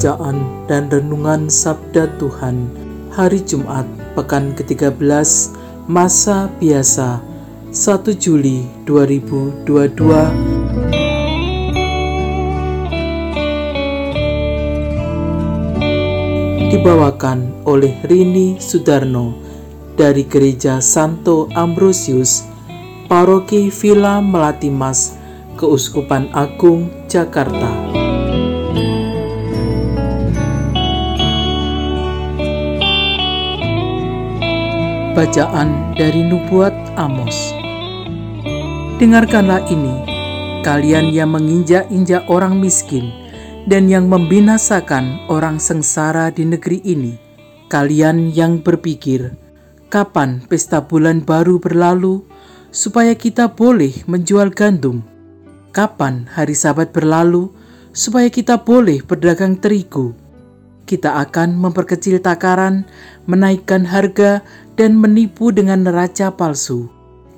Bacaan dan Renungan Sabda Tuhan Hari Jumat Pekan ke-13 Masa Biasa 1 Juli 2022 Dibawakan oleh Rini Sudarno dari Gereja Santo Ambrosius Paroki Villa Melatimas Keuskupan Agung Jakarta. Bacaan dari Nubuat Amos Dengarkanlah ini, kalian yang menginjak-injak orang miskin dan yang membinasakan orang sengsara di negeri ini. Kalian yang berpikir, kapan pesta bulan baru berlalu supaya kita boleh menjual gandum? Kapan hari sabat berlalu supaya kita boleh berdagang terigu? Kita akan memperkecil takaran, menaikkan harga, dan menipu dengan neraca palsu.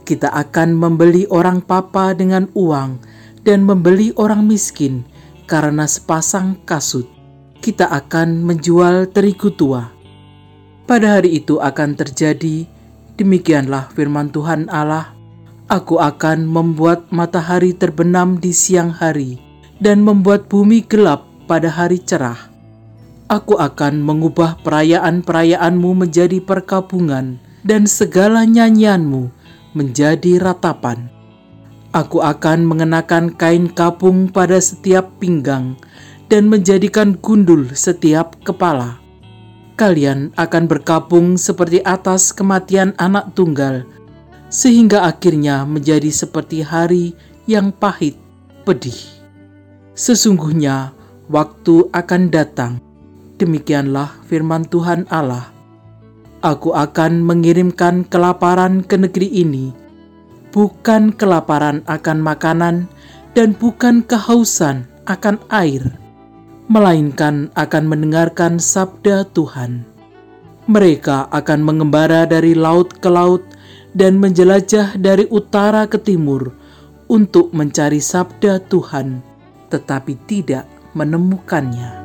Kita akan membeli orang papa dengan uang dan membeli orang miskin karena sepasang kasut. Kita akan menjual terigu tua. Pada hari itu akan terjadi, demikianlah firman Tuhan Allah, Aku akan membuat matahari terbenam di siang hari dan membuat bumi gelap pada hari cerah Aku akan mengubah perayaan-perayaanmu menjadi perkabungan dan segala nyanyianmu menjadi ratapan. Aku akan mengenakan kain kapung pada setiap pinggang dan menjadikan gundul setiap kepala. Kalian akan berkabung seperti atas kematian anak tunggal, sehingga akhirnya menjadi seperti hari yang pahit, pedih. Sesungguhnya waktu akan datang Demikianlah firman Tuhan Allah. Aku akan mengirimkan kelaparan ke negeri ini, bukan kelaparan akan makanan dan bukan kehausan akan air, melainkan akan mendengarkan sabda Tuhan. Mereka akan mengembara dari laut ke laut dan menjelajah dari utara ke timur untuk mencari sabda Tuhan, tetapi tidak menemukannya.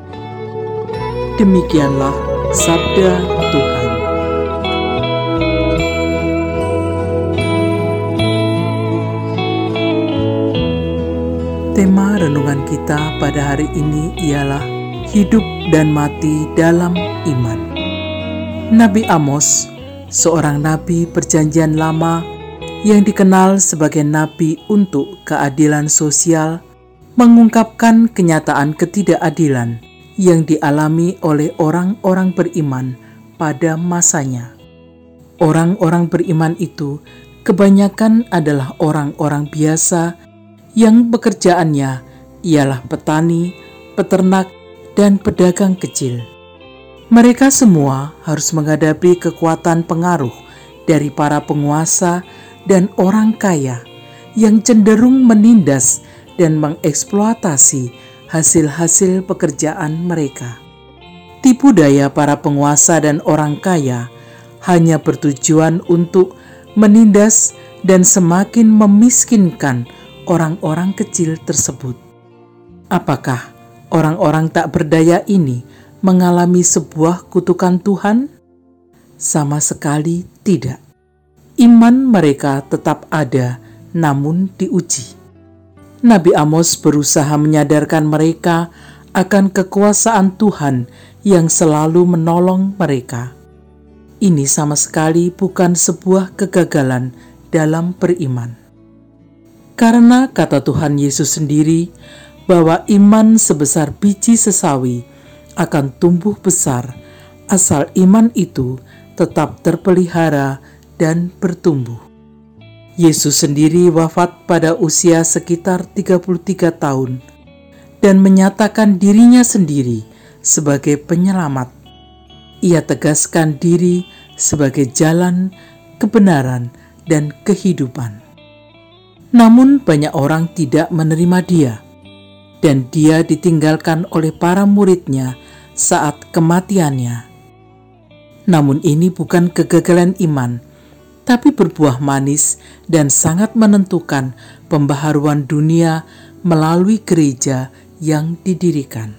Demikianlah sabda Tuhan. Tema renungan kita pada hari ini ialah hidup dan mati dalam iman. Nabi Amos, seorang nabi Perjanjian Lama yang dikenal sebagai nabi untuk keadilan sosial, mengungkapkan kenyataan ketidakadilan yang dialami oleh orang-orang beriman pada masanya. Orang-orang beriman itu kebanyakan adalah orang-orang biasa yang pekerjaannya ialah petani, peternak, dan pedagang kecil. Mereka semua harus menghadapi kekuatan pengaruh dari para penguasa dan orang kaya yang cenderung menindas dan mengeksploitasi hasil-hasil pekerjaan mereka. Tipu daya para penguasa dan orang kaya hanya bertujuan untuk menindas dan semakin memiskinkan orang-orang kecil tersebut. Apakah orang-orang tak berdaya ini mengalami sebuah kutukan Tuhan? Sama sekali tidak. Iman mereka tetap ada, namun diuji. Nabi Amos berusaha menyadarkan mereka akan kekuasaan Tuhan yang selalu menolong mereka. Ini sama sekali bukan sebuah kegagalan dalam beriman. Karena kata Tuhan Yesus sendiri bahwa iman sebesar biji sesawi akan tumbuh besar asal iman itu tetap terpelihara dan bertumbuh. Yesus sendiri wafat pada usia sekitar 33 tahun dan menyatakan dirinya sendiri sebagai penyelamat. Ia tegaskan diri sebagai jalan, kebenaran, dan kehidupan. Namun banyak orang tidak menerima dia dan dia ditinggalkan oleh para muridnya saat kematiannya. Namun ini bukan kegagalan iman, tapi berbuah manis dan sangat menentukan pembaharuan dunia melalui gereja yang didirikan.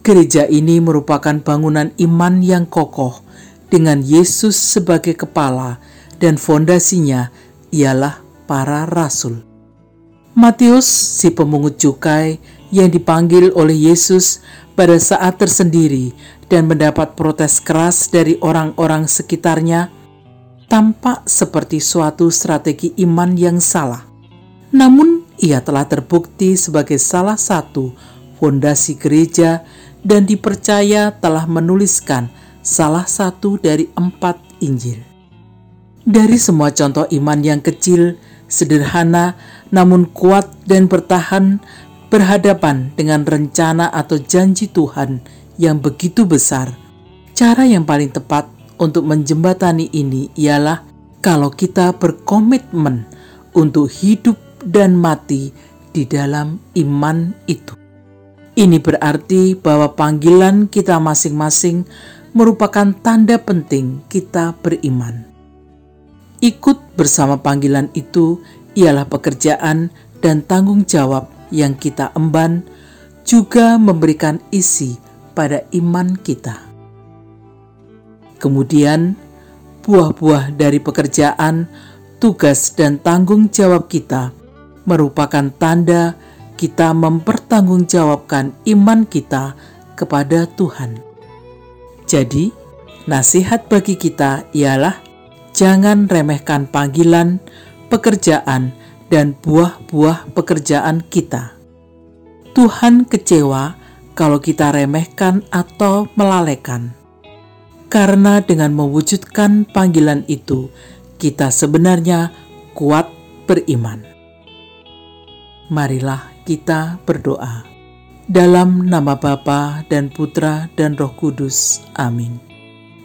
Gereja ini merupakan bangunan iman yang kokoh dengan Yesus sebagai kepala dan fondasinya ialah para rasul. Matius, si pemungut cukai yang dipanggil oleh Yesus pada saat tersendiri dan mendapat protes keras dari orang-orang sekitarnya, tampak seperti suatu strategi iman yang salah. Namun, ia telah terbukti sebagai salah satu fondasi gereja dan dipercaya telah menuliskan salah satu dari empat Injil. Dari semua contoh iman yang kecil, sederhana, namun kuat dan bertahan berhadapan dengan rencana atau janji Tuhan yang begitu besar, cara yang paling tepat untuk menjembatani ini ialah kalau kita berkomitmen untuk hidup dan mati di dalam iman itu. Ini berarti bahwa panggilan kita masing-masing merupakan tanda penting kita beriman. Ikut bersama panggilan itu ialah pekerjaan dan tanggung jawab yang kita emban, juga memberikan isi pada iman kita. Kemudian, buah-buah dari pekerjaan, tugas, dan tanggung jawab kita merupakan tanda kita mempertanggungjawabkan iman kita kepada Tuhan. Jadi, nasihat bagi kita ialah jangan remehkan panggilan, pekerjaan, dan buah-buah pekerjaan kita. Tuhan kecewa kalau kita remehkan atau melalaikan karena dengan mewujudkan panggilan itu, kita sebenarnya kuat beriman. Marilah kita berdoa. Dalam nama Bapa dan Putra dan Roh Kudus. Amin.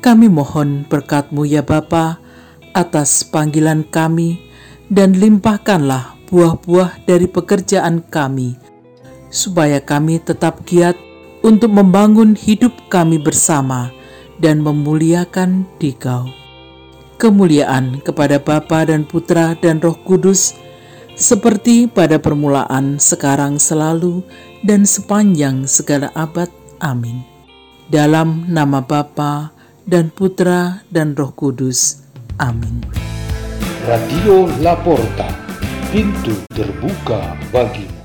Kami mohon berkatmu ya Bapa atas panggilan kami dan limpahkanlah buah-buah dari pekerjaan kami, supaya kami tetap giat untuk membangun hidup kami bersama dan memuliakan Dikau. Kemuliaan kepada Bapa dan Putra dan Roh Kudus, seperti pada permulaan, sekarang, selalu, dan sepanjang segala abad. Amin. Dalam nama Bapa dan Putra dan Roh Kudus. Amin. Radio Laporta, pintu terbuka bagimu.